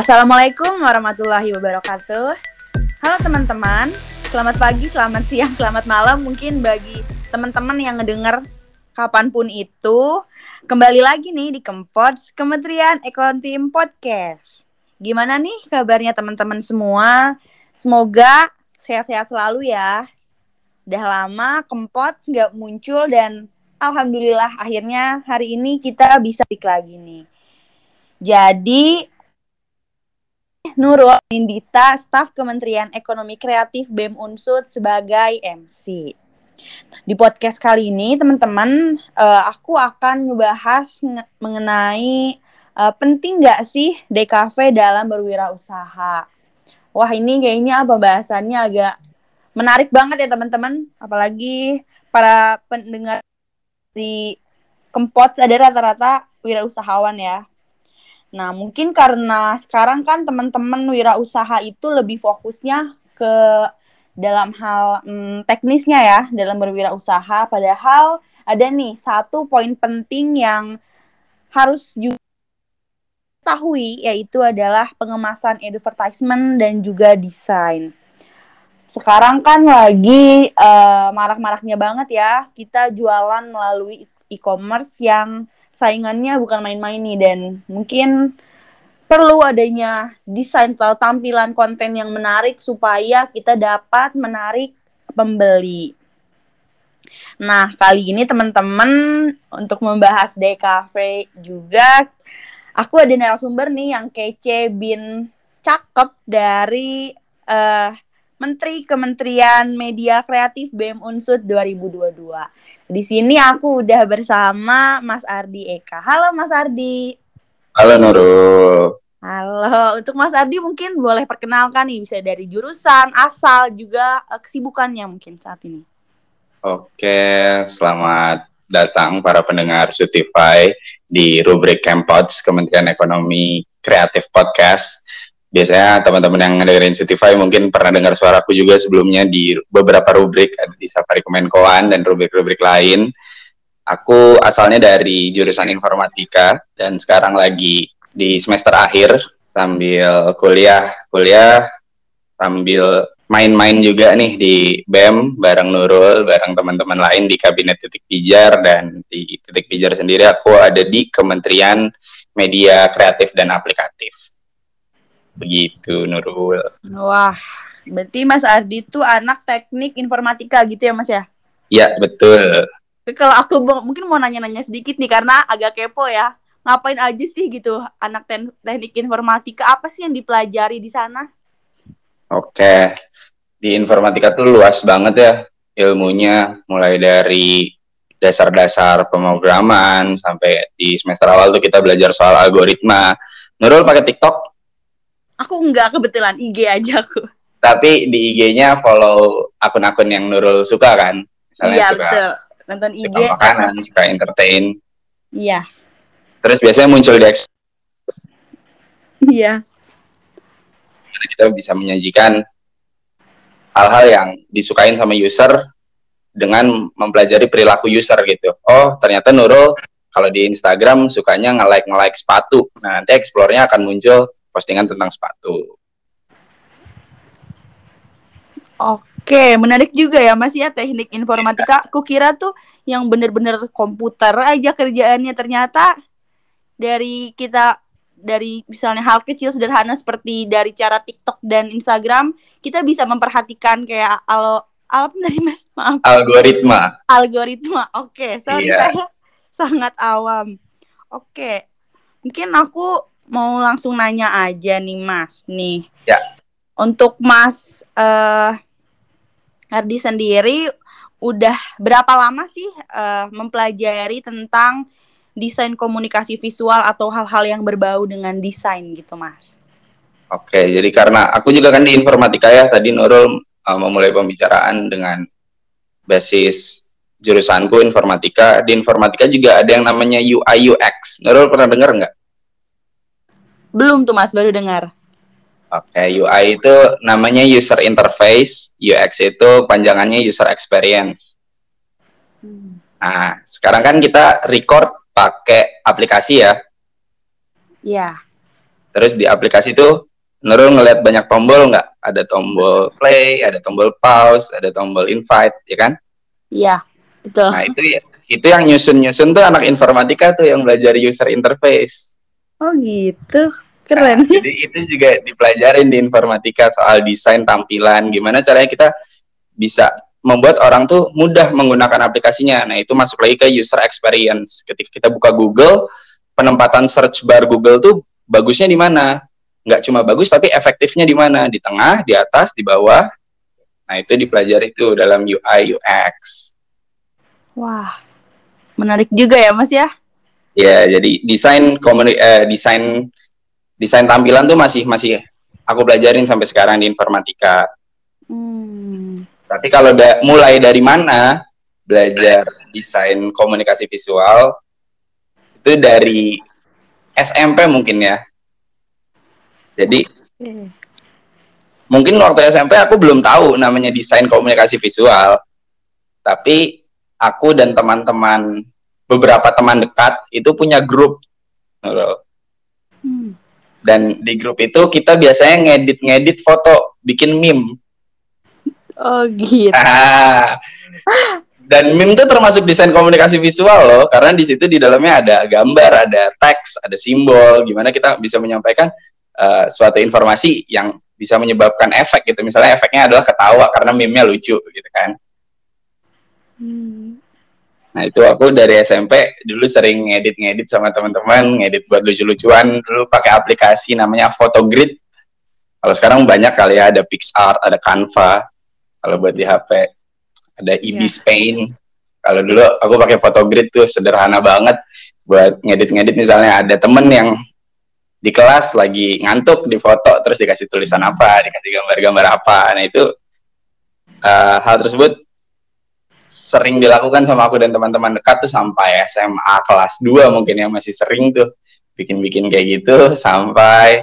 Assalamualaikum warahmatullahi wabarakatuh. Halo teman-teman, selamat pagi, selamat siang, selamat malam. Mungkin bagi teman-teman yang ngedenger kapan pun itu, kembali lagi nih di Kempots Kementerian Ekonomi Podcast. Gimana nih kabarnya teman-teman semua? Semoga sehat-sehat selalu ya. Udah lama Kempots nggak muncul dan alhamdulillah akhirnya hari ini kita bisa balik lagi nih. Jadi Nurul Nindita, staf Kementerian Ekonomi Kreatif BEM Unsud sebagai MC. Di podcast kali ini, teman-teman, uh, aku akan ngebahas mengenai uh, penting nggak sih DKV dalam berwirausaha. Wah, ini kayaknya pembahasannya agak menarik banget ya, teman-teman. Apalagi para pendengar di Kempot ada rata-rata wirausahawan ya. Nah, mungkin karena sekarang kan teman-teman wirausaha itu lebih fokusnya ke dalam hal hmm, teknisnya ya, dalam berwirausaha. Padahal ada nih satu poin penting yang harus juga ketahui yaitu adalah pengemasan advertisement dan juga desain. Sekarang kan lagi uh, marak-maraknya banget ya kita jualan melalui e-commerce yang saingannya bukan main-main nih dan mungkin perlu adanya desain atau tampilan konten yang menarik supaya kita dapat menarik pembeli. Nah, kali ini teman-teman untuk membahas DKV juga aku ada narasumber nih yang kece bin cakep dari uh, Menteri Kementerian Media Kreatif BEM Unsud 2022. Di sini aku udah bersama Mas Ardi Eka. Halo Mas Ardi. Halo Nurul. Halo, untuk Mas Ardi mungkin boleh perkenalkan nih bisa dari jurusan, asal juga eh, kesibukannya mungkin saat ini. Oke, selamat datang para pendengar Sutify di rubrik Campods Kementerian Ekonomi Kreatif Podcast biasanya teman-teman yang dengerin Spotify mungkin pernah dengar suaraku juga sebelumnya di beberapa rubrik ada di Safari Kemenkoan dan rubrik-rubrik lain. Aku asalnya dari jurusan informatika dan sekarang lagi di semester akhir sambil kuliah, kuliah sambil main-main juga nih di BEM bareng Nurul, bareng teman-teman lain di kabinet titik pijar dan di titik pijar sendiri aku ada di Kementerian Media Kreatif dan Aplikatif. Begitu Nurul. Wah, berarti Mas Ardi itu anak teknik informatika gitu ya Mas ya? Iya, betul. Kalau aku mungkin mau nanya-nanya sedikit nih karena agak kepo ya. Ngapain aja sih gitu anak teknik informatika? Apa sih yang dipelajari di sana? Oke. Di informatika tuh luas banget ya ilmunya mulai dari dasar-dasar pemrograman sampai di semester awal tuh kita belajar soal algoritma. Nurul pakai TikTok? Aku enggak kebetulan IG aja aku. Tapi di IG-nya follow akun-akun yang Nurul suka kan? iya suka, betul. Nonton IG. Suka makanan, suka entertain. Iya. Terus biasanya muncul di Iya. Kita bisa menyajikan hal-hal yang disukain sama user dengan mempelajari perilaku user gitu. Oh, ternyata Nurul kalau di Instagram sukanya nge-like nge-like sepatu. Nah, nanti explore-nya akan muncul postingan tentang sepatu. Oke, menarik juga ya Mas ya teknik informatika. Aku kira tuh yang bener-bener komputer aja kerjaannya ternyata dari kita dari misalnya hal kecil sederhana seperti dari cara TikTok dan Instagram kita bisa memperhatikan kayak al apa tadi Mas? Maaf. Algoritma. Algoritma. Oke, sorry yeah. saya sangat awam. Oke. Mungkin aku mau langsung nanya aja nih Mas nih. Ya. Untuk Mas uh, Ardi sendiri udah berapa lama sih uh, mempelajari tentang desain komunikasi visual atau hal-hal yang berbau dengan desain gitu Mas? Oke, jadi karena aku juga kan di informatika ya, tadi Nurul uh, memulai pembicaraan dengan basis jurusanku informatika. Di informatika juga ada yang namanya UI UX. Nurul pernah dengar nggak? Belum tuh Mas, baru dengar. Oke, okay, UI itu namanya user interface, UX itu panjangannya user experience. Hmm. Nah, sekarang kan kita record pakai aplikasi ya. Iya. terus di aplikasi itu Nurul ngeliat banyak tombol nggak? Ada tombol play, ada tombol pause, ada tombol invite, ya kan? Iya, betul. Nah itu ya, itu yang nyusun-nyusun tuh anak informatika tuh yang belajar user interface. Oh gitu, keren. Nah, jadi itu juga dipelajarin di informatika soal desain tampilan, gimana caranya kita bisa membuat orang tuh mudah menggunakan aplikasinya. Nah itu masuk lagi ke user experience. Ketika kita buka Google, penempatan search bar Google tuh bagusnya di mana? nggak cuma bagus tapi efektifnya di mana di tengah di atas di bawah nah itu dipelajari itu dalam UI UX wah menarik juga ya mas ya ya jadi desain komuni eh, desain desain tampilan tuh masih masih aku pelajarin sampai sekarang di informatika hmm. tapi kalau da mulai dari mana belajar desain komunikasi visual itu dari SMP mungkin ya jadi mungkin waktu SMP aku belum tahu namanya desain komunikasi visual. Tapi aku dan teman-teman beberapa teman dekat itu punya grup. Hmm. Dan di grup itu kita biasanya ngedit-ngedit foto, bikin meme. Oh gitu. Ah, dan meme itu termasuk desain komunikasi visual loh, karena di situ di dalamnya ada gambar, ada teks, ada simbol, gimana kita bisa menyampaikan uh, suatu informasi yang bisa menyebabkan efek gitu. Misalnya efeknya adalah ketawa karena meme-nya lucu gitu kan. Hmm. Nah itu aku dari SMP dulu sering ngedit-ngedit sama teman-teman, ngedit buat lucu-lucuan. Dulu pakai aplikasi namanya Photogrid. Kalau sekarang banyak kali ya, ada PixArt, ada Canva. Kalau buat di HP, ada EB yeah. Spain. Kalau dulu aku pakai Photogrid tuh sederhana banget buat ngedit-ngedit misalnya ada temen yang di kelas lagi ngantuk di foto terus dikasih tulisan apa dikasih gambar-gambar apa nah itu uh, hal tersebut sering dilakukan sama aku dan teman-teman dekat tuh sampai SMA kelas 2 mungkin yang masih sering tuh bikin-bikin kayak gitu sampai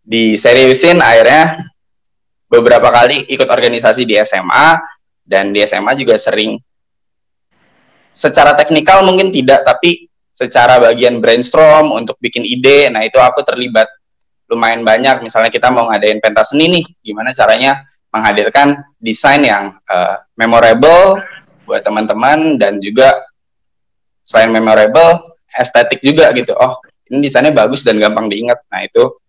di seriusin akhirnya beberapa kali ikut organisasi di SMA dan di SMA juga sering. Secara teknikal mungkin tidak tapi secara bagian brainstorm untuk bikin ide nah itu aku terlibat lumayan banyak. Misalnya kita mau ngadain pentas seni nih gimana caranya menghadirkan desain yang uh, memorable buat teman-teman dan juga selain memorable estetik juga gitu. Oh ini desainnya bagus dan gampang diingat. Nah itu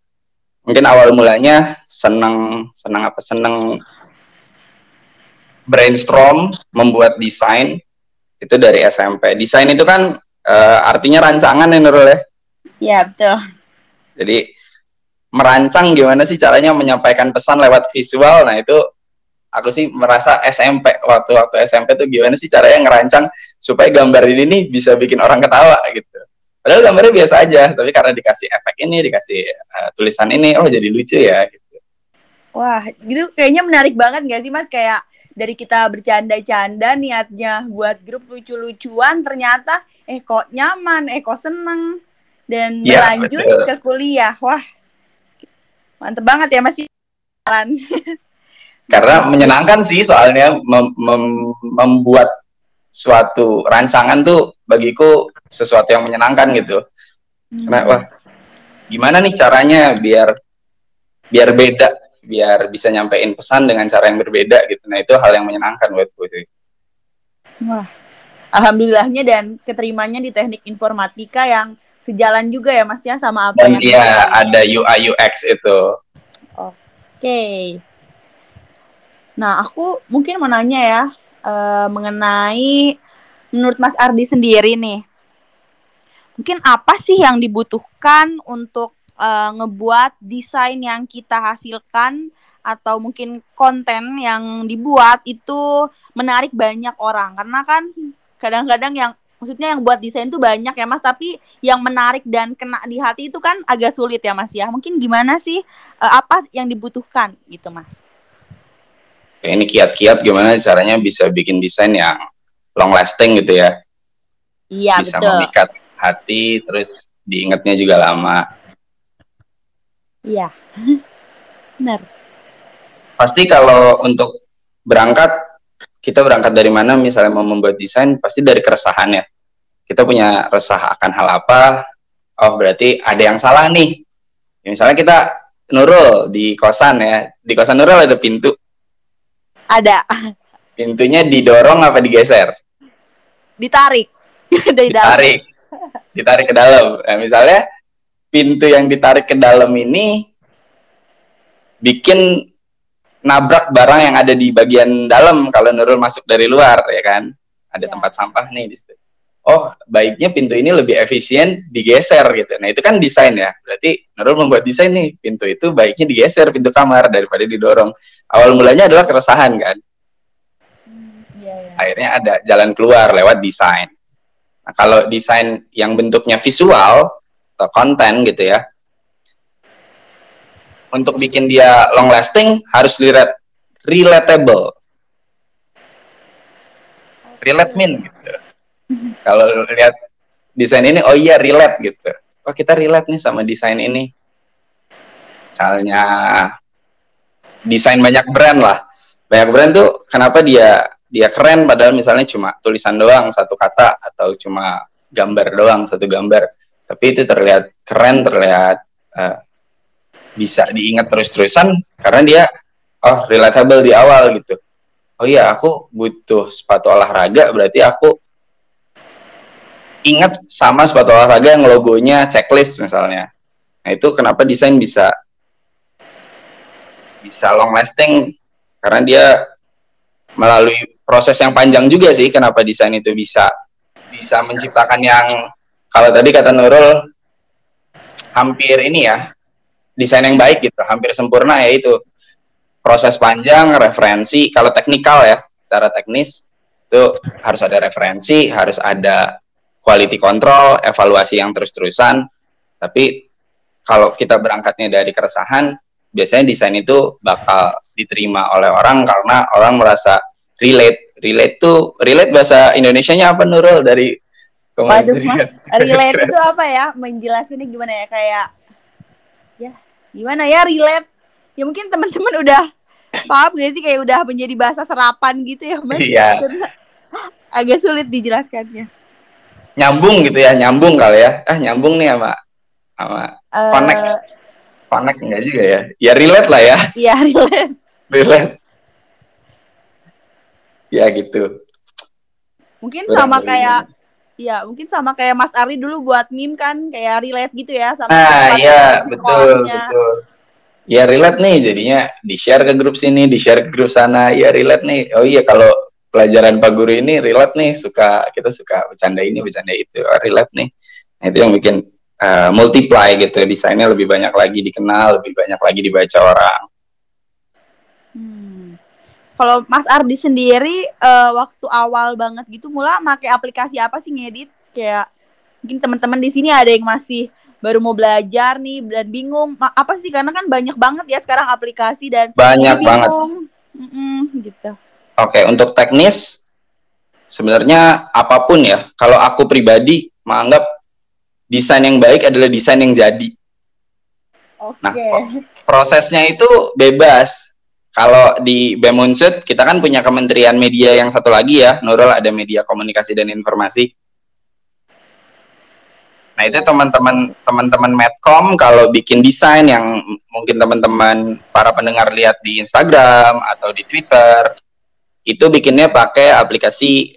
mungkin awal mulanya senang senang apa? Senang brainstorm membuat desain. Itu dari SMP desain itu kan uh, artinya rancangan ya Nurul ya? Iya betul. Jadi merancang gimana sih caranya menyampaikan pesan lewat visual, nah itu aku sih merasa SMP waktu waktu SMP tuh gimana sih caranya ngerancang supaya gambar ini nih bisa bikin orang ketawa gitu. Padahal gambarnya biasa aja, tapi karena dikasih efek ini, dikasih uh, tulisan ini, oh jadi lucu ya gitu. Wah, gitu kayaknya menarik banget gak sih Mas kayak dari kita bercanda-canda niatnya buat grup lucu-lucuan ternyata eh kok nyaman, eh kok seneng dan ya, berlanjut betul. ke kuliah. Wah, mantep banget ya masih jalan. Karena menyenangkan sih soalnya mem mem membuat suatu rancangan tuh bagiku sesuatu yang menyenangkan gitu. Hmm. Karena wah, gimana nih caranya biar biar beda, biar bisa nyampein pesan dengan cara yang berbeda gitu. Nah itu hal yang menyenangkan buatku sih. Wah, alhamdulillahnya dan keterimanya di teknik informatika yang sejalan juga ya Mas ya sama apa dan yang iya ada UI UX itu. Oke. Okay. Nah, aku mungkin mau nanya ya uh, mengenai menurut Mas Ardi sendiri nih. Mungkin apa sih yang dibutuhkan untuk uh, ngebuat desain yang kita hasilkan atau mungkin konten yang dibuat itu menarik banyak orang karena kan kadang-kadang yang maksudnya yang buat desain tuh banyak ya mas tapi yang menarik dan kena di hati itu kan agak sulit ya mas ya mungkin gimana sih uh, apa yang dibutuhkan gitu mas ini kiat-kiat gimana caranya bisa bikin desain yang long lasting gitu ya? Iya bisa betul. memikat hati terus diingatnya juga lama. Iya. Benar. Pasti kalau untuk berangkat kita berangkat dari mana? Misalnya mau membuat desain pasti dari keresahan ya. Kita punya resah akan hal apa? Oh berarti ada yang salah nih. Ya, misalnya kita Nurul di kosan ya, di kosan Nurul ada pintu. Ada. Pintunya didorong apa digeser? Ditarik. Dari dalam. Ditarik. Ditarik ke dalam. Nah, misalnya pintu yang ditarik ke dalam ini bikin nabrak barang yang ada di bagian dalam kalau Nurul masuk dari luar ya kan ada Ya. tempat sampah nih di situ oh baiknya pintu ini lebih efisien digeser gitu. Nah itu kan desain ya. Berarti Nurul membuat desain nih pintu itu baiknya digeser pintu kamar daripada didorong. Awal mulanya adalah keresahan kan? Iya, iya. akhirnya ada jalan keluar lewat desain. Nah kalau desain yang bentuknya visual atau konten gitu ya untuk bikin dia long lasting harus relate relatable. Relate min gitu kalau lihat desain ini oh iya relate gitu. Oh kita relate nih sama desain ini. Misalnya desain banyak brand lah. Banyak brand tuh kenapa dia dia keren? Padahal misalnya cuma tulisan doang satu kata atau cuma gambar doang satu gambar. Tapi itu terlihat keren terlihat eh, bisa diingat terus-terusan karena dia oh relatable di awal gitu. Oh iya aku butuh sepatu olahraga berarti aku ingat sama sepatu olahraga yang logonya checklist misalnya. Nah itu kenapa desain bisa bisa long lasting? Karena dia melalui proses yang panjang juga sih kenapa desain itu bisa bisa menciptakan yang kalau tadi kata Nurul hampir ini ya desain yang baik gitu hampir sempurna ya itu. Proses panjang referensi kalau teknikal ya secara teknis itu harus ada referensi harus ada quality control evaluasi yang terus-terusan tapi kalau kita berangkatnya dari keresahan biasanya desain itu bakal diterima oleh orang karena orang merasa relate relate tuh relate bahasa Indonesianya apa Nurul dari Waduh Kementerian mas, relate itu apa ya? Menjelasinnya gimana ya? Kayak, ya gimana ya relate? Ya mungkin teman-teman udah paham gak sih? Kayak udah menjadi bahasa serapan gitu ya mas? Iya. Agak sulit dijelaskannya. Nyambung gitu ya nyambung kali ya. Ah nyambung nih sama sama Eh, Connect. connect enggak juga ya? Ya relate lah ya. Iya relate. relate. Ya gitu. Mungkin Kurang sama lebih kayak, ya mungkin sama kayak Mas Ari dulu buat meme kan, kayak relate gitu ya sama ah iya betul betul. Ya relate nih jadinya di share ke grup sini di share ke grup sana. Ya relate nih. Oh iya kalau pelajaran Pak Guru ini relate nih suka kita suka bercanda ini bercanda itu oh, relate nih nah, itu yang bikin eh, multiply gitu desainnya lebih banyak lagi dikenal lebih banyak lagi dibaca orang Hmm. Kalau Mas Ardi sendiri eh, waktu awal banget gitu mula pakai aplikasi apa sih ngedit? Kayak mungkin teman-teman di sini ada yang masih baru mau belajar nih dan bingung apa sih karena kan banyak banget ya sekarang aplikasi dan banyak jadi banget bingung. Mm-mm, gitu. Oke, untuk teknis sebenarnya apa pun ya. Kalau aku pribadi menganggap desain yang baik adalah desain yang jadi. Oke. Nah, Prosesnya itu bebas. Kalau di BEM Unsud, kita kan punya kementerian media yang satu lagi ya, Nurul ada media komunikasi dan informasi. Nah, itu teman-teman teman-teman Medcom kalau bikin desain yang mungkin teman-teman para pendengar lihat di Instagram atau di Twitter, itu bikinnya pakai aplikasi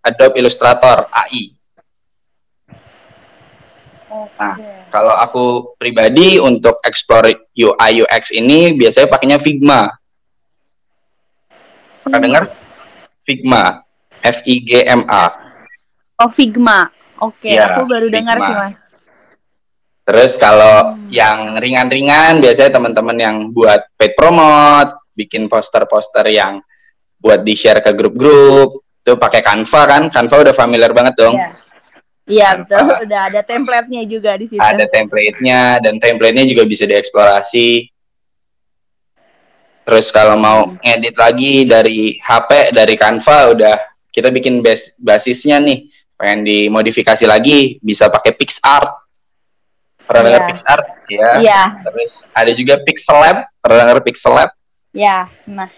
Adobe Illustrator AI. Nah, Kalau aku pribadi untuk explore UI UX ini biasanya pakainya Figma. Pernah Hmm. dengar? Figma. F I G M A. Oh Figma. Oke, Iya, aku baru dengar sih mas. Terus kalau Hmm. yang ringan-ringan biasanya teman-teman yang buat paid promote, bikin poster-poster yang buat di-share ke grup-grup, itu pakai Canva kan? Canva udah familiar banget dong. Iya. Iya betul, Tanpa- udah ada template-nya juga di situ. ada template-nya dan template-nya juga bisa dieksplorasi. Terus kalau mau ngedit lagi dari HP, dari Canva udah kita bikin bas basisnya nih. Pengen dimodifikasi lagi bisa pakai PixArt. Pernah Iya. dengar PixArt? Ya. Iya, Terus ada juga Pixelab. Pernah dengar Pixelab? Ya. Nah,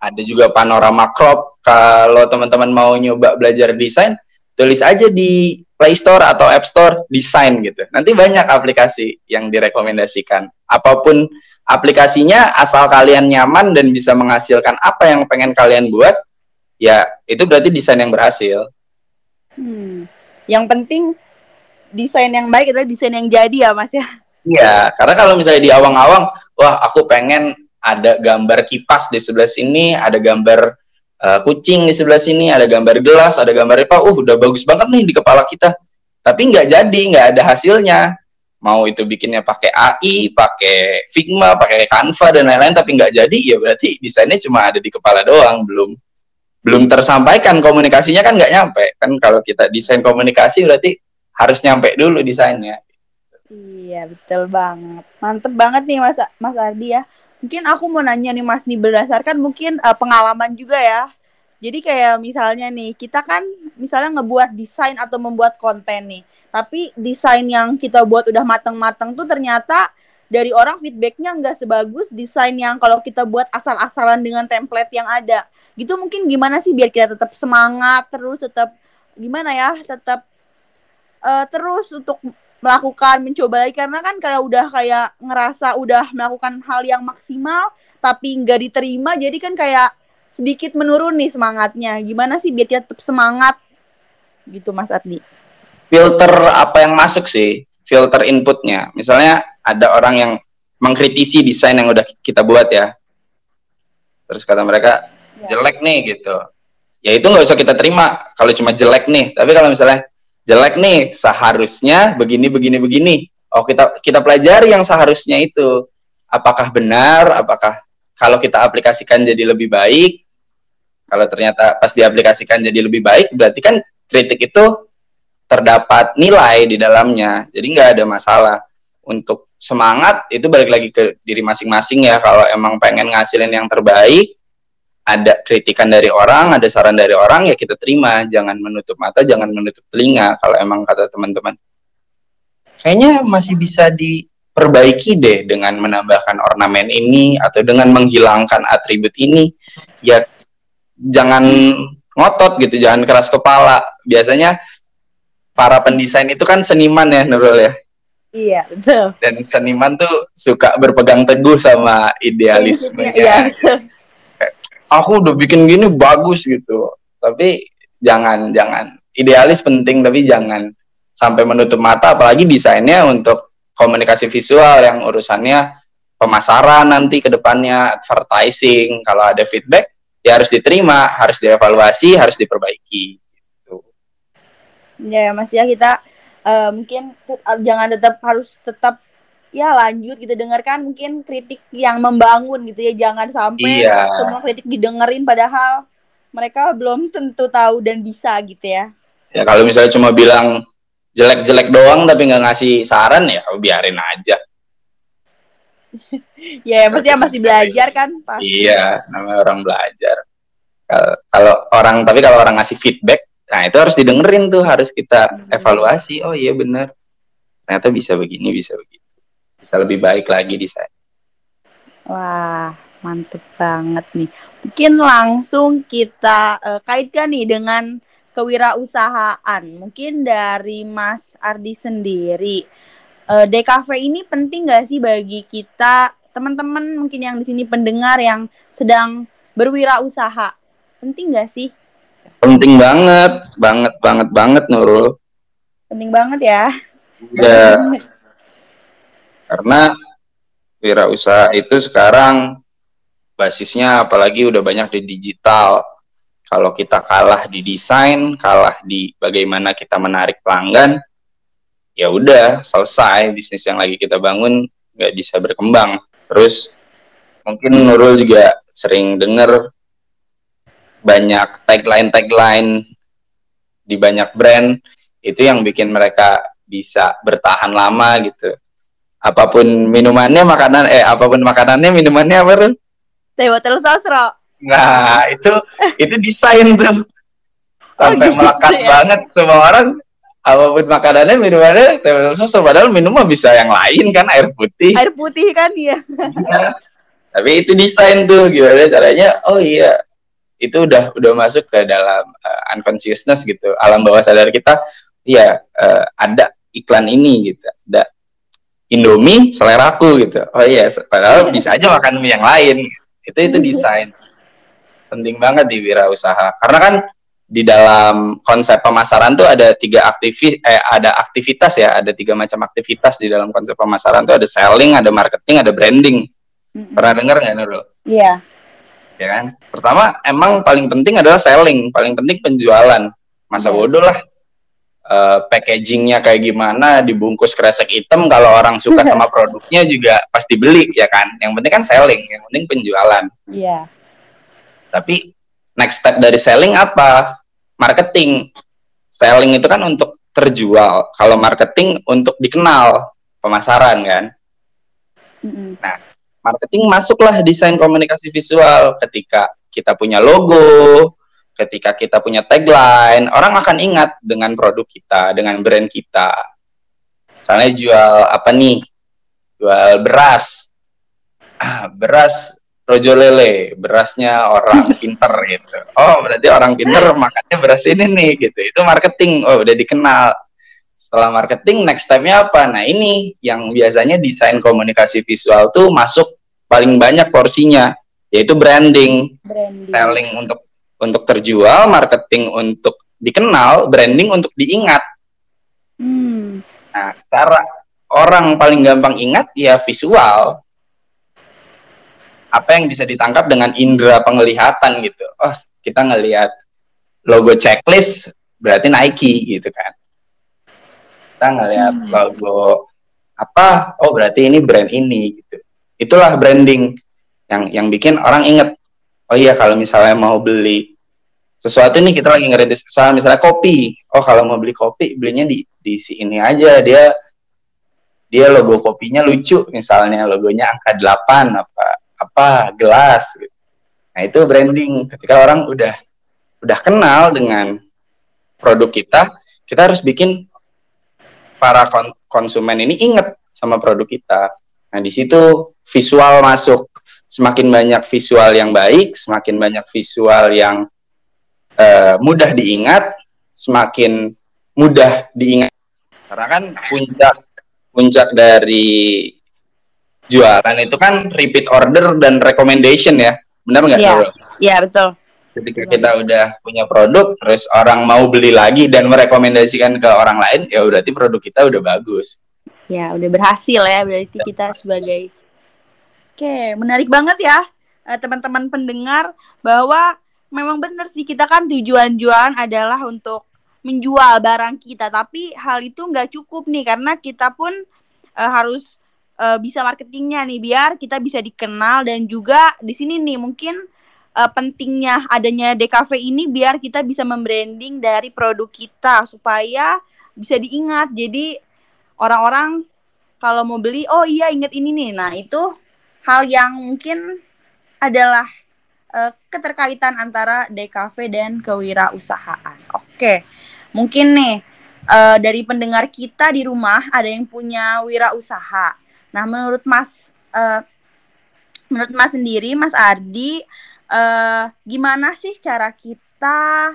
Ada juga panorama crop. Kalau teman-teman mau nyoba belajar desain, tulis aja di Play Store atau App Store desain gitu. Nanti banyak aplikasi yang direkomendasikan. Apa pun aplikasinya asal kalian nyaman dan bisa menghasilkan apa yang pengen kalian buat, ya itu berarti desain yang berhasil. Hmm. Yang penting desain yang baik adalah desain yang jadi ya Mas ya. Iya, karena kalau misalnya di awang-awang, wah aku pengen ada gambar kipas di sebelah sini, ada gambar uh, kucing di sebelah sini, ada gambar gelas, ada gambar apa, uh udah bagus banget nih di kepala kita. Tapi nggak jadi, nggak ada hasilnya. Mau itu bikinnya pakai AI, pakai Figma, pakai Canva dan lain-lain, tapi nggak jadi, ya berarti desainnya cuma ada di kepala doang, belum belum tersampaikan komunikasinya kan nggak nyampe kan kalau kita desain komunikasi berarti harus nyampe dulu desainnya. Iya betul banget, mantep banget nih mas Mas Ardi ya. Mungkin aku mau nanya nih Mas nih berdasarkan mungkin uh, pengalaman juga ya. Jadi kayak misalnya nih, kita kan misalnya ngebuat desain atau membuat konten nih. Tapi desain yang kita buat udah mateng-mateng tuh ternyata dari orang feedbacknya nggak sebagus desain yang kalau kita buat asal-asalan dengan template yang ada. Gitu mungkin gimana sih biar kita tetap semangat terus tetap gimana ya tetap uh, terus untuk melakukan mencoba lagi. Karena kan kayak udah kayak ngerasa udah melakukan hal yang maksimal tapi nggak diterima jadi kan kayak sedikit menurun nih semangatnya. Gimana sih biar tetap semangat? Gitu Mas Ardi filter apa yang masuk sih? Filter inputnya. Misalnya ada orang yang mengkritisi desain yang udah kita buat ya. Terus kata mereka ya. jelek nih gitu. Ya itu nggak usah kita terima kalau cuma jelek nih. Tapi kalau misalnya jelek nih seharusnya begini begini begini. Oh kita kita pelajari yang seharusnya itu. Apakah benar? Apakah kalau kita aplikasikan jadi lebih baik? Kalau ternyata pas diaplikasikan jadi lebih baik berarti kan kritik itu terdapat nilai di dalamnya. Jadi nggak ada masalah. Untuk semangat itu balik lagi ke diri masing-masing ya. Kalau emang pengen ngasilin yang terbaik ada kritikan dari orang, ada saran dari orang, ya kita terima. Jangan menutup mata, jangan menutup telinga. Kalau emang kata teman-teman, kayaknya masih bisa diperbaiki deh dengan menambahkan ornamen ini atau dengan menghilangkan atribut ini. Ya jangan ngotot gitu, jangan keras kepala. Biasanya para pendesain itu kan seniman ya, Nurul ya. Iya, betul. Dan seniman tuh suka berpegang teguh sama idealisme. Iya, aku udah bikin gini bagus gitu. Tapi jangan jangan. Idealis penting tapi jangan sampai menutup mata apalagi desainnya untuk komunikasi visual yang urusannya pemasaran nanti ke depannya advertising. Kalau ada feedback ya harus diterima harus dievaluasi harus diperbaiki. Gitu. ya mas. Ya kita uh, mungkin jangan tetap harus tetap ya lanjut gitu dengarkan mungkin kritik yang membangun gitu ya jangan sampai iya. semua kritik didengerin padahal mereka belum tentu tahu dan bisa gitu ya ya kalau misalnya cuma bilang jelek-jelek doang tapi nggak ngasih saran ya biarin aja ya, ya maksudnya masih belajar kan pasti. iya namanya orang belajar kalau orang tapi kalau orang ngasih feedback nah itu harus didengerin tuh harus kita hmm. evaluasi oh iya benar ternyata bisa begini bisa begini bisa lebih baik lagi di saya. Wah, mantep banget nih. Mungkin langsung kita uh, kaitkan nih dengan kewirausahaan. Mungkin dari Mas Ardi sendiri. Uh, eh, DKV ini penting gak sih bagi kita, teman-teman mungkin yang di sini pendengar yang sedang berwirausaha? Penting gak sih? Penting banget, banget, banget, banget Nurul. Penting banget ya. Ya. Karena wirausaha itu sekarang basisnya apalagi udah banyak di digital. Kalau kita kalah di desain, kalah di bagaimana kita menarik pelanggan, ya udah selesai bisnis yang lagi kita bangun nggak bisa berkembang. Terus mungkin Nurul juga sering dengar banyak tagline-tagline di banyak brand itu yang bikin mereka bisa bertahan lama gitu apa pun minumannya makanan eh apa pun makanannya minumannya apa tuh teh botol sosro nah itu itu desain tuh. Oh, sampai oh, gitu, melekat ya? banget semua orang. Apa pun makanannya minumannya teh botol sosro padahal minum mah bisa yang lain kan air putih. Air putih kan ya, ya. tapi itu desain tuh gimana caranya? Oh iya. Itu udah udah masuk ke dalam uh, unconsciousness gitu. Alam bawah sadar kita iya uh, ada iklan ini gitu ada Indomie selera aku gitu oh iya padahal bisa aja makan mie yang lain itu itu desain penting banget di wirausaha karena kan di dalam konsep pemasaran tuh ada tiga aktivis eh ada aktivitas ya ada tiga macam aktivitas di dalam konsep pemasaran tuh ada selling ada marketing ada branding pernah dengar nggak Nurul? Iya. Yeah. Ya kan. Pertama emang paling penting adalah selling paling penting penjualan masa yeah. bodoh lah uh, packagingnya kayak gimana dibungkus kresek hitam kalau orang suka sama produknya juga pasti beli ya kan yang penting kan selling yang penting penjualan. Iya. Yeah. Tapi next step dari selling apa? marketing. Selling itu kan untuk terjual. Kalau marketing untuk dikenal pemasaran kan. Mm-hmm. Nah, marketing masuklah desain komunikasi visual ketika kita punya logo, ketika kita punya tagline, orang akan ingat dengan produk kita, dengan brand kita. Misalnya jual apa nih? Jual beras. Ah, beras rojo lele, berasnya orang pinter gitu. Oh, berarti orang pinter makannya beras ini nih gitu. Itu marketing. Oh, udah dikenal. Setelah marketing, next step-nya apa? Nah, ini yang biasanya desain komunikasi visual tuh masuk paling banyak porsinya, yaitu branding. Branding. Selling untuk untuk terjual, marketing untuk dikenal, branding untuk diingat. Hmm. Nah, cara orang paling gampang ingat ya visual apa yang bisa ditangkap dengan indera penglihatan gitu. Oh, kita ngelihat logo checklist berarti Nike gitu kan. Kita ngelihat hmm. logo apa? Oh, berarti ini brand ini gitu. Itulah branding yang yang bikin orang inget. Oh iya kalau misalnya mau beli sesuatu nih kita lagi ngerintis usaha misalnya kopi. Oh, kalau mau beli kopi belinya di di si aja. Dia dia logo kopinya lucu. Misalnya logonya angka 8 apa apa gelas. Nah itu branding. Ketika orang udah udah kenal dengan produk kita kita harus bikin para konsumen ini inget sama produk kita. Nah di situ visual masuk. Semakin banyak visual yang baik semakin banyak visual yang uh, mudah diingat semakin mudah diingat. Karena kan puncak puncak dari jualan itu kan repeat order dan recommendation ya. Benar nggak Iya yeah, betul. Ketika kita udah punya produk terus orang mau beli lagi dan merekomendasikan ke orang lain ya berarti produk kita udah bagus. Ya udah berhasil ya berarti ya. kita sebagai oke menarik banget ya eh, teman-teman pendengar bahwa memang benar sih kita kan tujuan jualan adalah untuk menjual barang kita tapi hal itu nggak cukup nih karena kita pun uh, harus uh, bisa marketingnya nih biar kita bisa dikenal dan juga di sini nih mungkin uh, pentingnya adanya DKV ini biar kita bisa membranding dari produk kita supaya bisa diingat. Jadi orang-orang kalau mau beli oh iya inget ini nih. Nah, itu hal yang mungkin adalah uh, keterkaitan antara DKV dan kewirausahaan. Oke. Mungkin nih uh, dari pendengar kita di rumah ada yang punya wirausaha. Nah, menurut Mas uh, menurut Mas sendiri, Mas Ardi, uh, gimana sih cara kita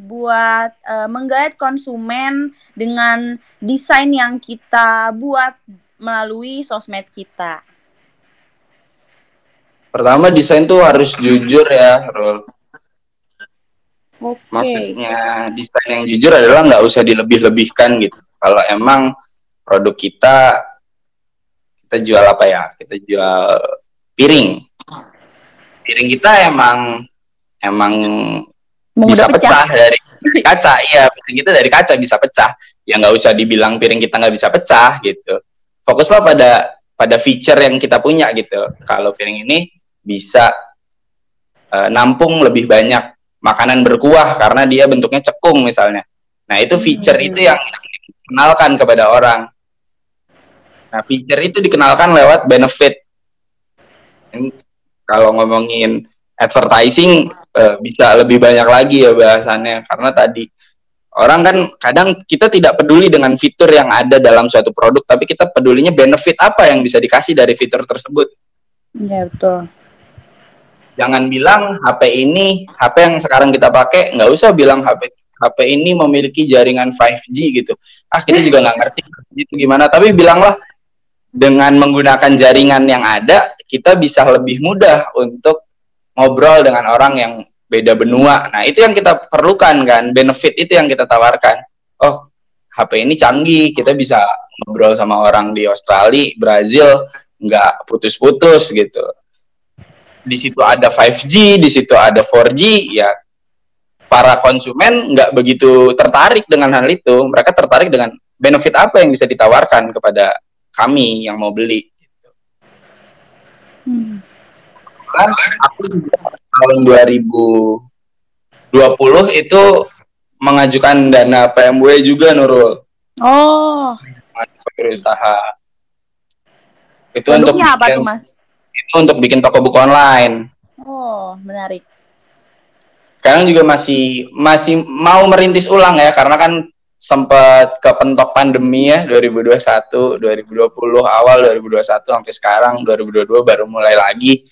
buat uh, menggait konsumen dengan desain yang kita buat melalui sosmed kita? Pertama desain tuh harus jujur ya, Rul. Okay. Maksudnya desain yang jujur adalah nggak usah dilebih-lebihkan gitu. Kalau emang produk kita kita jual apa ya kita jual piring piring kita emang emang bisa pecah. pecah dari kaca iya piring kita dari kaca bisa pecah ya nggak usah dibilang piring kita nggak bisa pecah gitu fokuslah pada pada feature yang kita punya gitu kalau piring ini bisa uh, nampung lebih banyak makanan berkuah karena dia bentuknya cekung misalnya nah itu feature hmm. itu yang dikenalkan kepada orang Nah, feature itu dikenalkan lewat benefit. Ini, kalau ngomongin advertising uh, bisa lebih banyak lagi ya bahasannya karena tadi orang kan kadang kita tidak peduli dengan fitur yang ada dalam suatu produk tapi kita pedulinya benefit apa yang bisa dikasih dari fitur tersebut. Iya betul. Jangan bilang HP ini HP yang sekarang kita pakai nggak usah bilang HP HP ini memiliki jaringan 5G gitu. Ah kita juga nggak ngerti itu gimana. Tapi bilanglah dengan menggunakan jaringan yang ada, kita bisa lebih mudah untuk ngobrol dengan orang yang beda benua. Nah itu yang kita perlukan kan, benefit itu yang kita tawarkan. Oh HP ini canggih, kita bisa ngobrol sama orang di Australia, Brazil, nggak putus-putus gitu di situ ada 5G, di situ ada 4G, ya para konsumen nggak begitu tertarik dengan hal itu. Mereka tertarik dengan benefit apa yang bisa ditawarkan kepada kami yang mau beli. Hmm. Kan aku tahun 2020 itu mengajukan dana PMW juga Nurul. Oh. Berusaha. Itu Produknya untuk apa tuh Mas? Itu untuk bikin toko buku online. Oh, menarik. Sekarang juga masih masih mau merintis ulang ya karena kan sempat kepentok pandemi ya 2021, 2020 awal 2021 sampai sekarang 2022 baru mulai lagi.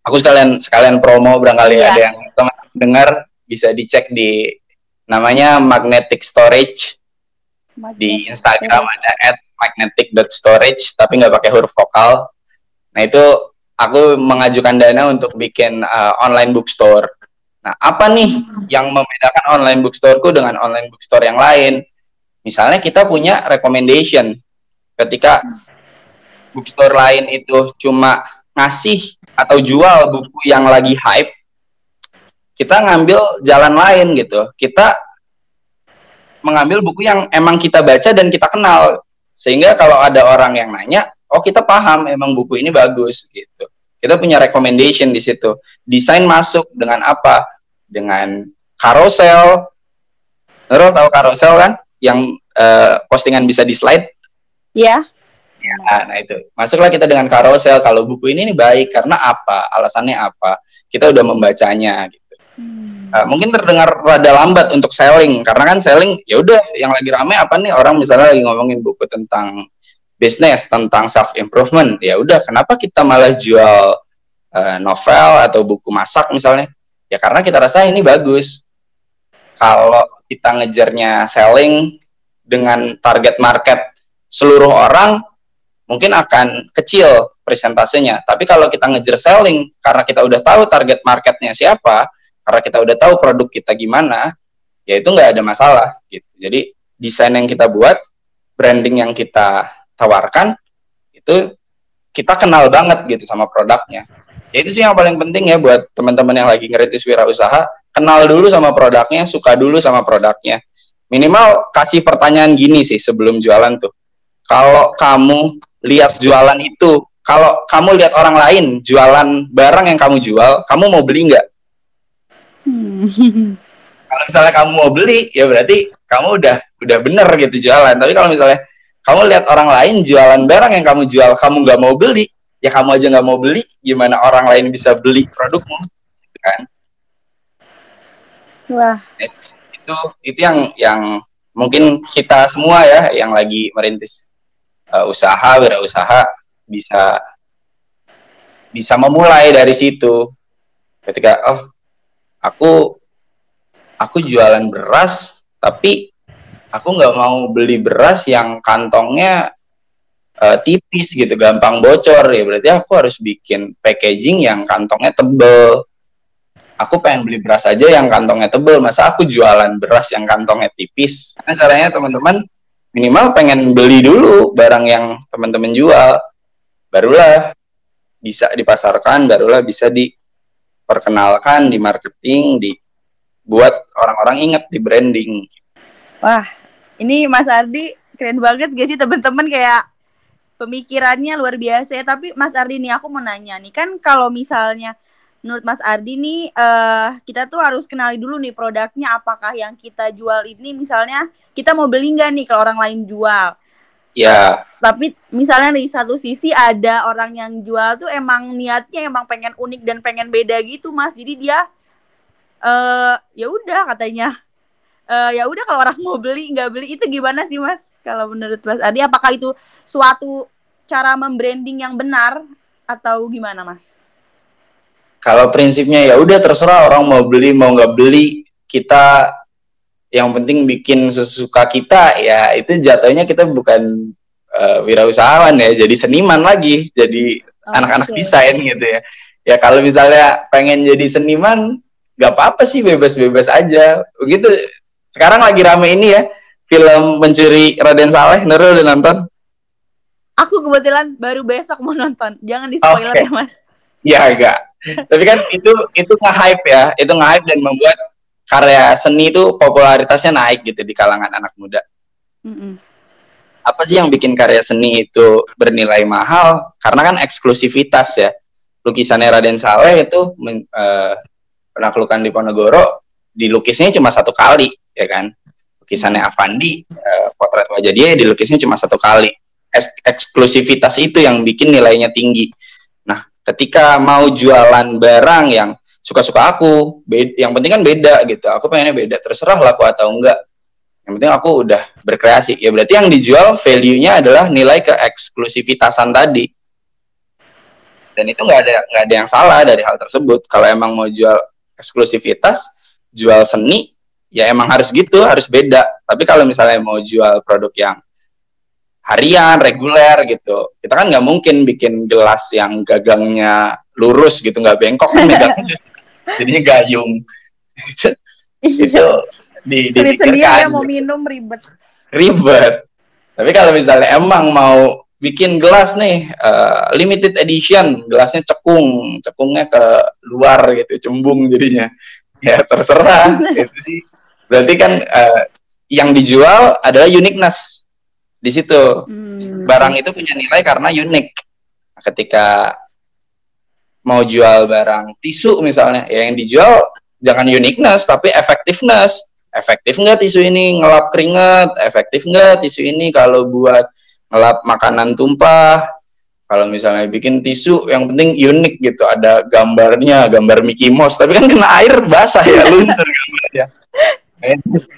Aku sekalian sekalian promo barangkali iya. ada yang teman dengar bisa dicek di namanya Magnetic Storage Magnetic di Instagram storage. ada at magnetic.storage tapi nggak pakai huruf vokal Nah itu aku mengajukan dana untuk bikin uh, online bookstore. Nah apa nih yang membedakan online bookstoreku dengan online bookstore yang lain? Misalnya kita punya recommendation ketika bookstore lain itu cuma ngasih atau jual buku yang lagi hype, kita ngambil jalan lain gitu. Kita mengambil buku yang emang kita baca dan kita kenal. Sehingga kalau ada orang yang nanya, oh kita paham emang buku ini bagus gitu. Kita punya recommendation di situ. Desain masuk dengan apa? Dengan carousel. Nurul tahu carousel kan? Yang uh, postingan bisa di slide? Iya. Yeah. Nah, nah itu. Masuklah kita dengan carousel. Kalau buku ini nih baik karena apa? Alasannya apa? Kita udah membacanya gitu. Hmm. Uh, mungkin terdengar rada lambat untuk selling karena kan selling ya udah yang lagi rame apa nih orang misalnya lagi ngomongin buku tentang bisnis tentang self improvement ya udah kenapa kita malah jual uh, novel atau buku masak misalnya? Ya karena kita rasa ini bagus. Kalau kita ngejarnya selling dengan target market seluruh orang mungkin akan kecil presentasenya tapi kalau kita ngejar selling karena kita udah tahu target marketnya siapa karena kita udah tahu produk kita gimana ya itu nggak ada masalah gitu. Jadi desain yang kita buat branding yang kita tawarkan itu kita kenal banget gitu sama produknya. Ya itu sih yang paling penting ya buat teman-teman yang lagi ngerintis wirausaha, kenal dulu sama produknya, suka dulu sama produknya. Minimal kasih pertanyaan gini sih sebelum jualan tuh. Kalau kamu lihat jualan itu, kalau kamu lihat orang lain jualan barang yang kamu jual, kamu mau beli nggak? Hmm. kalau misalnya kamu mau beli, ya berarti kamu udah udah bener gitu jualan. Tapi kalau misalnya kamu lihat orang lain jualan barang yang kamu jual kamu nggak mau beli ya kamu aja nggak mau beli. Gimana orang lain bisa beli produkmu gitu kan? Wah. Itu itu yang yang mungkin kita semua ya yang lagi merintis uh, usaha wirausaha bisa bisa memulai dari situ. Ketika oh aku aku jualan beras tapi aku nggak mau beli beras yang kantongnya uh, tipis gitu, gampang bocor ya. Berarti aku harus bikin packaging yang kantongnya tebel. Aku pengen beli beras aja yang kantongnya tebel, masa aku jualan beras yang kantongnya tipis? Karena caranya teman-teman minimal pengen beli dulu barang yang teman-teman jual, barulah bisa dipasarkan, barulah bisa diperkenalkan, di marketing, dibuat orang-orang ingat di branding. Wah, ini Mas Ardi keren banget gak sih teman-teman kayak pemikirannya luar biasa ya. Tapi Mas Ardi nih aku mau nanya nih kan kalau misalnya menurut Mas Ardi nih uh, kita tuh harus kenali dulu nih produknya apakah yang kita jual ini misalnya kita mau beli nggak nih kalau orang lain jual. Ya. Tapi misalnya di satu sisi ada orang yang jual tuh emang niatnya emang pengen unik dan pengen beda gitu Mas. Jadi dia uh, ya udah katanya uh, ya udah kalau orang mau beli nggak beli itu gimana sih mas kalau menurut mas Adi apakah itu suatu cara membranding yang benar atau gimana mas? Kalau prinsipnya ya udah terserah orang mau beli mau nggak beli kita yang penting bikin sesuka kita ya itu jatuhnya kita bukan uh, wirausahawan ya jadi seniman lagi jadi anak-anak okay. desain gitu ya ya kalau misalnya pengen jadi seniman gak apa-apa sih bebas-bebas aja begitu sekarang lagi rame ini ya film mencuri Raden Saleh Nurul udah nonton aku kebetulan baru besok mau nonton jangan di spoiler okay. ya mas ya enggak tapi kan itu itu nge-hype ya itu nge-hype dan membuat karya seni itu popularitasnya naik gitu di kalangan anak muda. Mm-hmm. Apa sih yang bikin karya seni itu bernilai mahal? Karena kan eksklusivitas ya. Lukisannya Raden Saleh itu men, uh, penaklukan di Ponorogo dilukisnya cuma satu kali, ya kan? Lukisannya Avandi, uh, potret wajah dia dilukisnya cuma satu kali. Eks- eksklusivitas itu yang bikin nilainya tinggi. Nah, ketika mau jualan barang yang suka-suka aku beda, yang penting kan beda gitu aku pengennya beda terserah laku atau enggak yang penting aku udah berkreasi ya berarti yang dijual value-nya adalah nilai ke eksklusivitasan tadi dan itu nggak ada nggak ada yang salah dari hal tersebut kalau emang mau jual eksklusivitas jual seni ya emang harus gitu harus beda. Tapi kalau misalnya mau jual produk yang harian reguler gitu kita kan nggak mungkin bikin gelas yang gagangnya lurus gitu nggak bengkok kan jadinya gayung. Iya. itu di sendiri ya mau minum ribet. Ribet. Tapi kalau misalnya emang mau bikin gelas nih uh, limited edition gelasnya cekung cekungnya ke luar gitu cembung jadinya. Ya terserah. Gitu sih berarti kan uh, yang dijual adalah uniqueness di situ. Hmm. barang itu punya nilai karena unik. Ketika mau jual barang tisu misalnya ya yang dijual jangan uniqueness tapi effectiveness. Efektif nggak tisu ini? Ngelap keringat. Efektif nggak tisu ini kalau buat ngelap makanan tumpah? Kalau misalnya bikin tisu yang penting unik gitu. Ada gambarnya gambar Mickey Mouse. Tapi kan kena air basah ya luntur gambarnya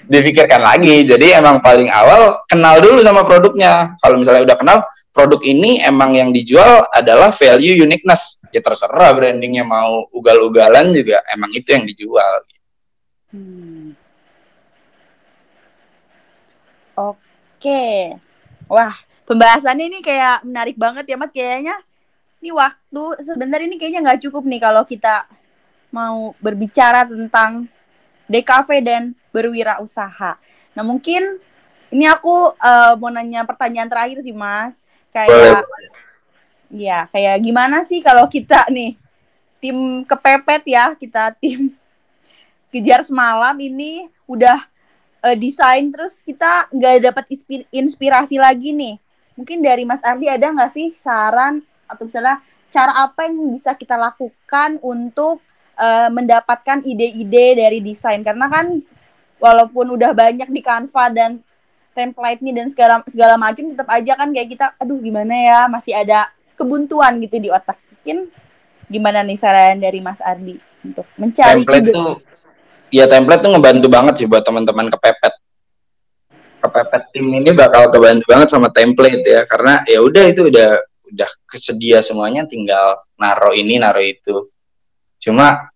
dipikirkan lagi jadi emang paling awal kenal dulu sama produknya kalau misalnya udah kenal produk ini emang yang dijual adalah value uniqueness. Ya terserah brandingnya mau ugal-ugalan juga emang itu yang dijual. Hmm. Oke. Wah, pembahasannya ini kayak menarik banget ya Mas kayaknya. Ini waktu sebentar ini kayaknya nggak cukup nih kalau kita mau berbicara tentang DKV dan berwirausaha. Nah, mungkin ini aku uh, mau nanya pertanyaan terakhir sih, Mas. Kayak ya kayak gimana sih kalau kita nih tim kepepet ya kita tim kejar semalam ini udah uh, desain terus kita nggak dapat inspirasi lagi nih. Mungkin dari Mas Ardi ada nggak sih saran atau misalnya cara apa yang bisa kita lakukan untuk uh, mendapatkan ide-ide dari desain? Karena kan walaupun udah banyak di Canva dan template nih dan segala segala macam tetap aja kan kayak kita aduh gimana ya? Masih ada kebuntuan gitu di otak. Mungkin gimana nih saran dari Mas Ardi untuk mencari template ide. tuh ya template tuh ngebantu banget sih buat teman-teman kepepet. Kepepet tim ini bakal kebantu banget sama template ya karena ya udah itu udah udah kesedia semuanya tinggal naro ini naro itu. Cuma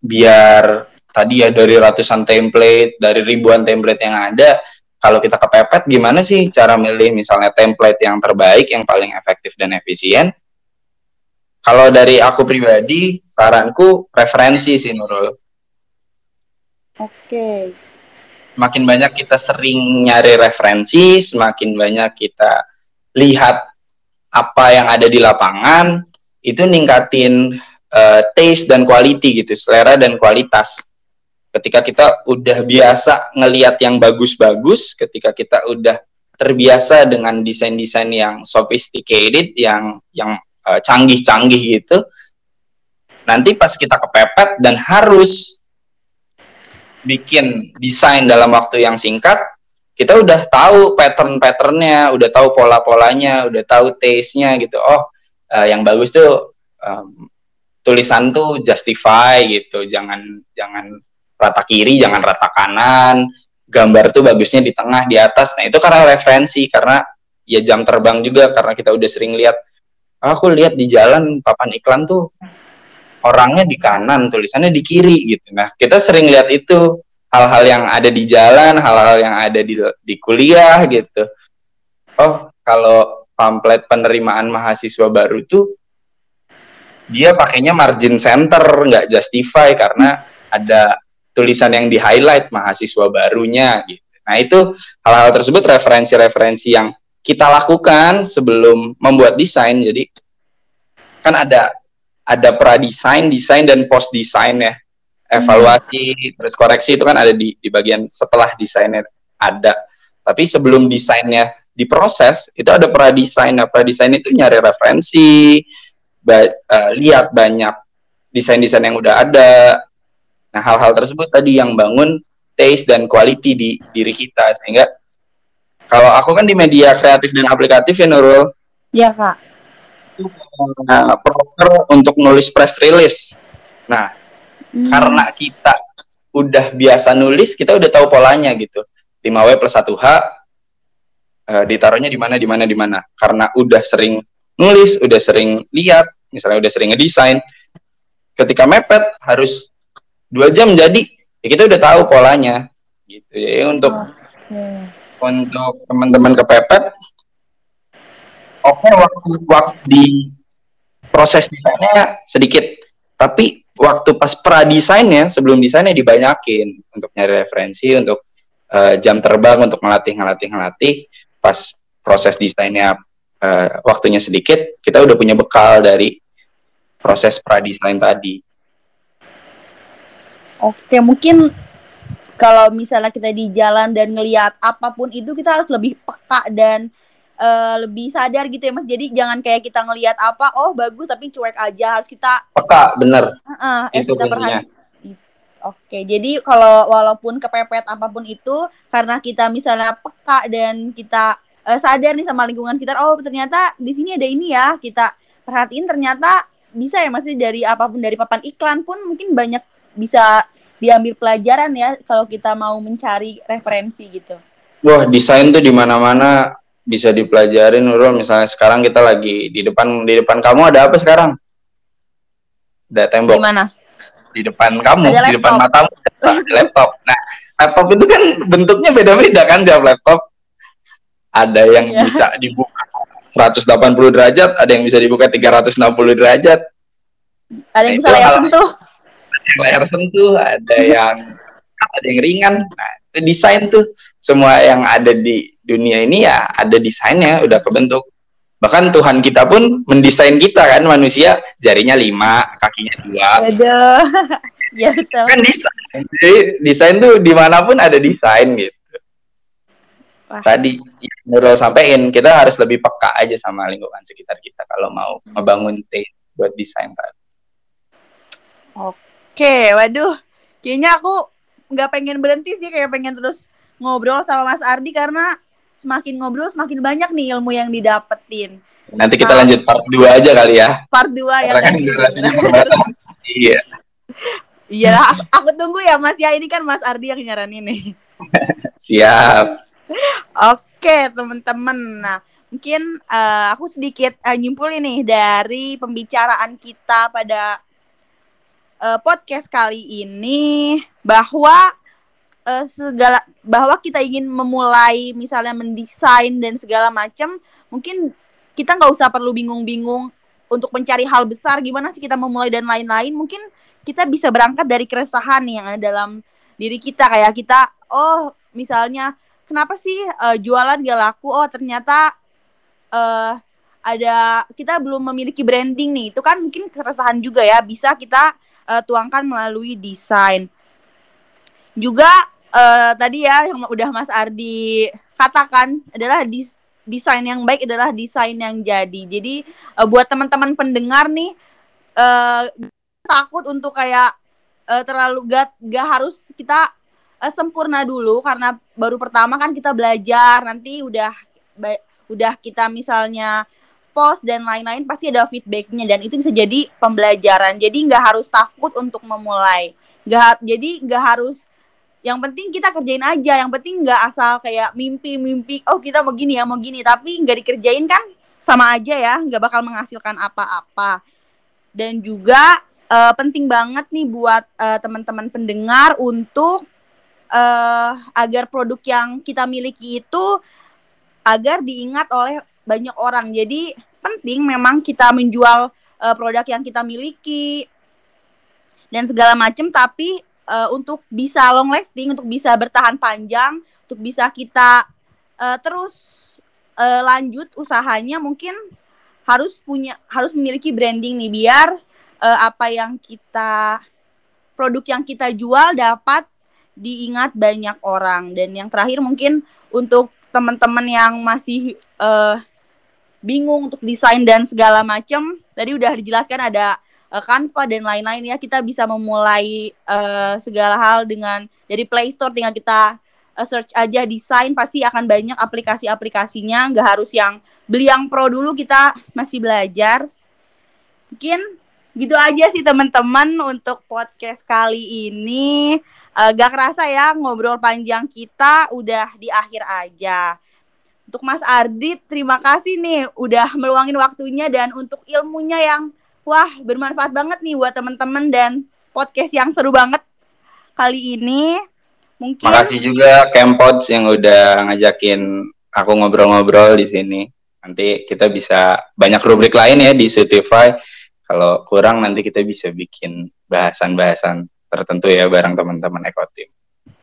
biar tadi ya dari ratusan template dari ribuan template yang ada kalau kita kepepet gimana sih cara milih misalnya template yang terbaik yang paling efektif dan efisien? Kalau dari aku pribadi saranku referensi sih Nurul. Oke. Semakin banyak kita sering nyari referensi semakin banyak kita lihat apa yang ada di lapangan itu ningkatin uh, taste dan quality gitu selera dan kualitas ketika kita udah biasa ngelihat yang bagus-bagus, ketika kita udah terbiasa dengan desain-desain yang sophisticated, yang yang uh, canggih-canggih gitu, nanti pas kita kepepet dan harus bikin desain dalam waktu yang singkat, kita udah tahu pattern-patternnya, udah tahu pola-polanya, udah tahu taste-nya gitu. Oh, uh, yang bagus tuh um, tulisan tuh justify gitu, jangan jangan rata kiri jangan rata kanan. Gambar tuh bagusnya di tengah di atas. Nah itu karena referensi karena ya jam terbang juga karena kita udah sering lihat. Aku lihat di jalan papan iklan tuh orangnya di kanan tulisannya di kiri gitu. Nah kita sering lihat itu. Hal-hal yang ada di jalan hal-hal yang ada di di kuliah gitu. Oh kalau pamflet penerimaan mahasiswa baru tuh dia pakainya margin center nggak justify karena ada tulisan yang di highlight mahasiswa barunya gitu. Nah itu hal-hal tersebut referensi-referensi yang kita lakukan sebelum membuat desain. Jadi kan ada ada pra desain, desain dan post desain ya. Evaluasi hmm. terus koreksi itu kan ada di di bagian setelah desainnya ada. Tapi sebelum desainnya diproses itu ada pra desain. Nah, pra desain itu nyari referensi, ba uh, lihat banyak desain-desain yang udah ada. Nah, hal-hal tersebut tadi yang bangun taste dan quality di diri kita sehingga kalau aku kan di media kreatif dan aplikatif ya Nurul. Iya, Kak. Nah, untuk nulis press release. Nah, hmm. karena kita udah biasa nulis, kita udah tahu polanya gitu. 5W plus 1H uh, eh, ditaruhnya di mana di mana di mana. Karena udah sering nulis, udah sering lihat, misalnya udah sering ngedesain, ketika mepet harus dua jam jadi, ya kita udah tahu polanya, gitu ya. Untuk okay. untuk teman-teman kepepet, oke okay, waktu waktu di proses desainnya sedikit, tapi waktu pas pra desainnya sebelum desainnya dibanyakin untuk nyari referensi, untuk uh, jam terbang, untuk ngelatih ngelatih ngelatih, pas proses desainnya uh, waktunya sedikit, kita udah punya bekal dari proses pradesain tadi. Oke, mungkin kalau misalnya kita di jalan dan ngelihat apa pun itu kita harus lebih peka dan uh, lebih sadar gitu ya mas. Jadi jangan kayak kita ngelihat apa, oh bagus tapi cuek aja. Harus kita peka, bener. Uh, uh, itu kita perhatikan. Oke, jadi kalau walaupun kepepet apa pun itu, karena kita misalnya peka dan kita uh, sadar nih sama lingkungan sekitar oh ternyata di sini ada ini ya kita perhatiin ternyata bisa ya masih dari apa pun dari papan iklan pun mungkin banyak bisa diambil pelajaran ya kalau kita mau mencari referensi gitu. Wah desain tuh di mana-mana bisa dipelajarin Nurul misalnya sekarang kita lagi di depan di depan kamu ada apa sekarang? Ada tembok. Di mana? Di depan kamu, di depan matamu ada laptop. Nah, laptop itu kan bentuknya beda-beda kan tiap laptop ada yang yeah. bisa dibuka 180 derajat, ada yang bisa dibuka 360 derajat. Ada yang nah, bisa layar sentuh. Layar sentuh, ada yang ada yang ringan. Nah, desain tuh semua yang ada di dunia ini ya ada desainnya udah kebentuk. Bahkan Tuhan kita pun mendesain kita kan manusia jarinya lima, kakinya dua. Aduh. ya betul. Kan desain. Jadi desain tuh di mana pun ada desain gitu. Wah. Tadi Nurul sampaikan kita harus lebih peka aja sama lingkungan sekitar kita kalau mau membangun tim buat desain tadi. Oke, waduh, kayaknya aku nggak pengen berhenti sih, kayak pengen terus ngobrol sama Mas Ardi karena semakin ngobrol semakin banyak nih ilmu yang didapetin. Nanti kita nah, lanjut part 2 aja kali ya. Part 2 ya. Karena kan durasinya Iya. Iya, aku, aku tunggu ya Mas ya. Ini kan Mas Ardi yang nyaranin nih. Siap. Oke, teman-teman. Nah, mungkin uh, aku sedikit uh, nyimpul ini dari pembicaraan kita pada uh, podcast kali ini bahwa uh, segala bahwa kita ingin memulai misalnya mendesain dan segala macam, mungkin kita nggak usah perlu bingung-bingung untuk mencari hal besar gimana sih kita memulai dan lain-lain. Mungkin kita bisa berangkat dari keresahan yang ada dalam diri kita kayak kita oh misalnya kenapa sih uh, jualan gak laku? Oh ternyata uh, ada kita belum memiliki branding nih. Itu kan mungkin keresahan juga ya. Bisa kita uh, tuangkan melalui desain. Juga uh, tadi ya yang udah Mas Ardi katakan adalah desain yang baik adalah desain yang jadi. Jadi uh, buat teman-teman pendengar nih uh, takut untuk kayak uh, terlalu gak, gak harus kita uh, sempurna dulu karena baru pertama kan kita belajar nanti udah udah kita misalnya post dan lain-lain pasti ada feedbacknya. Dan itu bisa jadi pembelajaran. Jadi nggak harus takut untuk memulai. Nggak jadi nggak harus yang penting kita kerjain aja. Yang penting nggak asal kayak mimpi-mimpi oh kita mau gini ya mau gini. Tapi nggak dikerjain kan sama aja ya nggak bakal menghasilkan apa-apa. Dan juga uh, penting banget nih buat uh, teman-teman pendengar untuk uh, agar produk yang kita miliki itu agar diingat oleh banyak orang. Jadi penting memang kita menjual uh, produk yang kita miliki dan segala macam tapi uh, untuk bisa long lasting, untuk bisa bertahan panjang, untuk bisa kita uh, terus uh, lanjut usahanya mungkin harus punya harus memiliki branding nih biar uh, apa yang kita produk yang kita jual dapat diingat banyak orang. Dan yang terakhir mungkin untuk teman-teman yang masih uh, bingung untuk desain dan segala macam tadi udah dijelaskan ada uh, Canva dan lain-lain ya. Kita bisa memulai uh, segala hal dengan dari Play Store tinggal kita uh, search aja desain pasti akan banyak aplikasi-aplikasinya. Nggak harus yang beli yang pro dulu kita masih belajar. Mungkin gitu aja sih teman-teman untuk podcast kali ini. Uh, gak kerasa ya ngobrol panjang kita udah di akhir aja untuk Mas Ardi terima kasih nih udah meluangin waktunya dan untuk ilmunya yang wah bermanfaat banget nih buat teman-teman dan podcast yang seru banget kali ini. Mungkin Makasih juga Campods yang udah ngajakin aku ngobrol-ngobrol di sini. Nanti kita bisa banyak rubrik lain ya di Spotify. Kalau kurang nanti kita bisa bikin bahasan-bahasan tertentu ya bareng teman-teman Ekotim.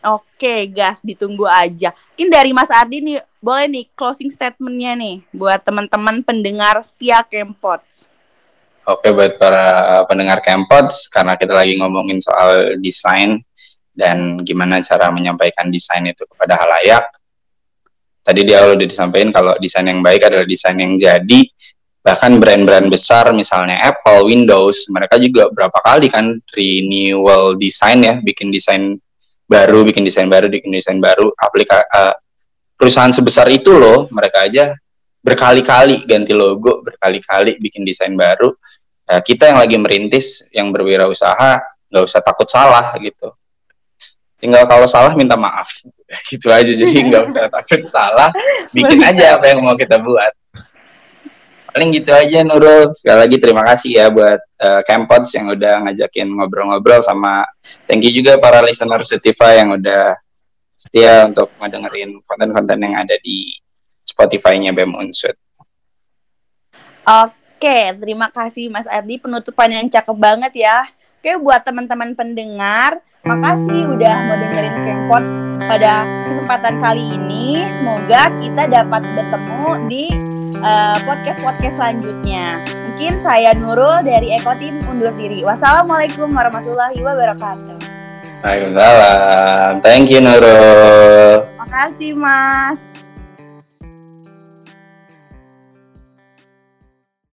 Oke, gas ditunggu aja. Mungkin dari Mas Ardi nih, boleh nih closing statementnya nih buat teman-teman pendengar setia Campods. Oke buat para pendengar Campods karena kita lagi ngomongin soal desain dan gimana cara menyampaikan desain itu kepada halayak. Tadi di awal udah disampaikan kalau desain yang baik adalah desain yang jadi. Bahkan brand-brand besar misalnya Apple, Windows, mereka juga berapa kali kan renewal desain ya, bikin desain baru, bikin desain baru, bikin desain baru. Aplika uh, perusahaan sebesar itu loh, mereka aja berkali-kali ganti logo, berkali-kali bikin desain baru. Ya, kita yang lagi merintis yang berwirausaha nggak usah takut salah gitu. Tinggal kalau salah minta maaf. Gitu aja jadi nggak usah takut salah. Bikin aja apa yang mau kita buat paling gitu aja Nurul sekali lagi terima kasih ya buat uh, Campods yang udah ngajakin ngobrol-ngobrol sama thank you juga para listener Spotify yang udah setia untuk ngedengerin konten-konten yang ada di Spotify-nya BEM Unsud. Oke, Oke, terima kasih Mas Ardi penutupan yang cakep banget ya. Oke, buat teman-teman pendengar, makasih udah mau dengerin Campus pada kesempatan kali ini. Semoga kita dapat bertemu di uh, podcast-podcast selanjutnya. Mungkin saya Nurul dari Eko Team undur diri. Wassalamualaikum warahmatullahi wabarakatuh. Waalaikumsalam. Thank you Nurul. Makasih Mas.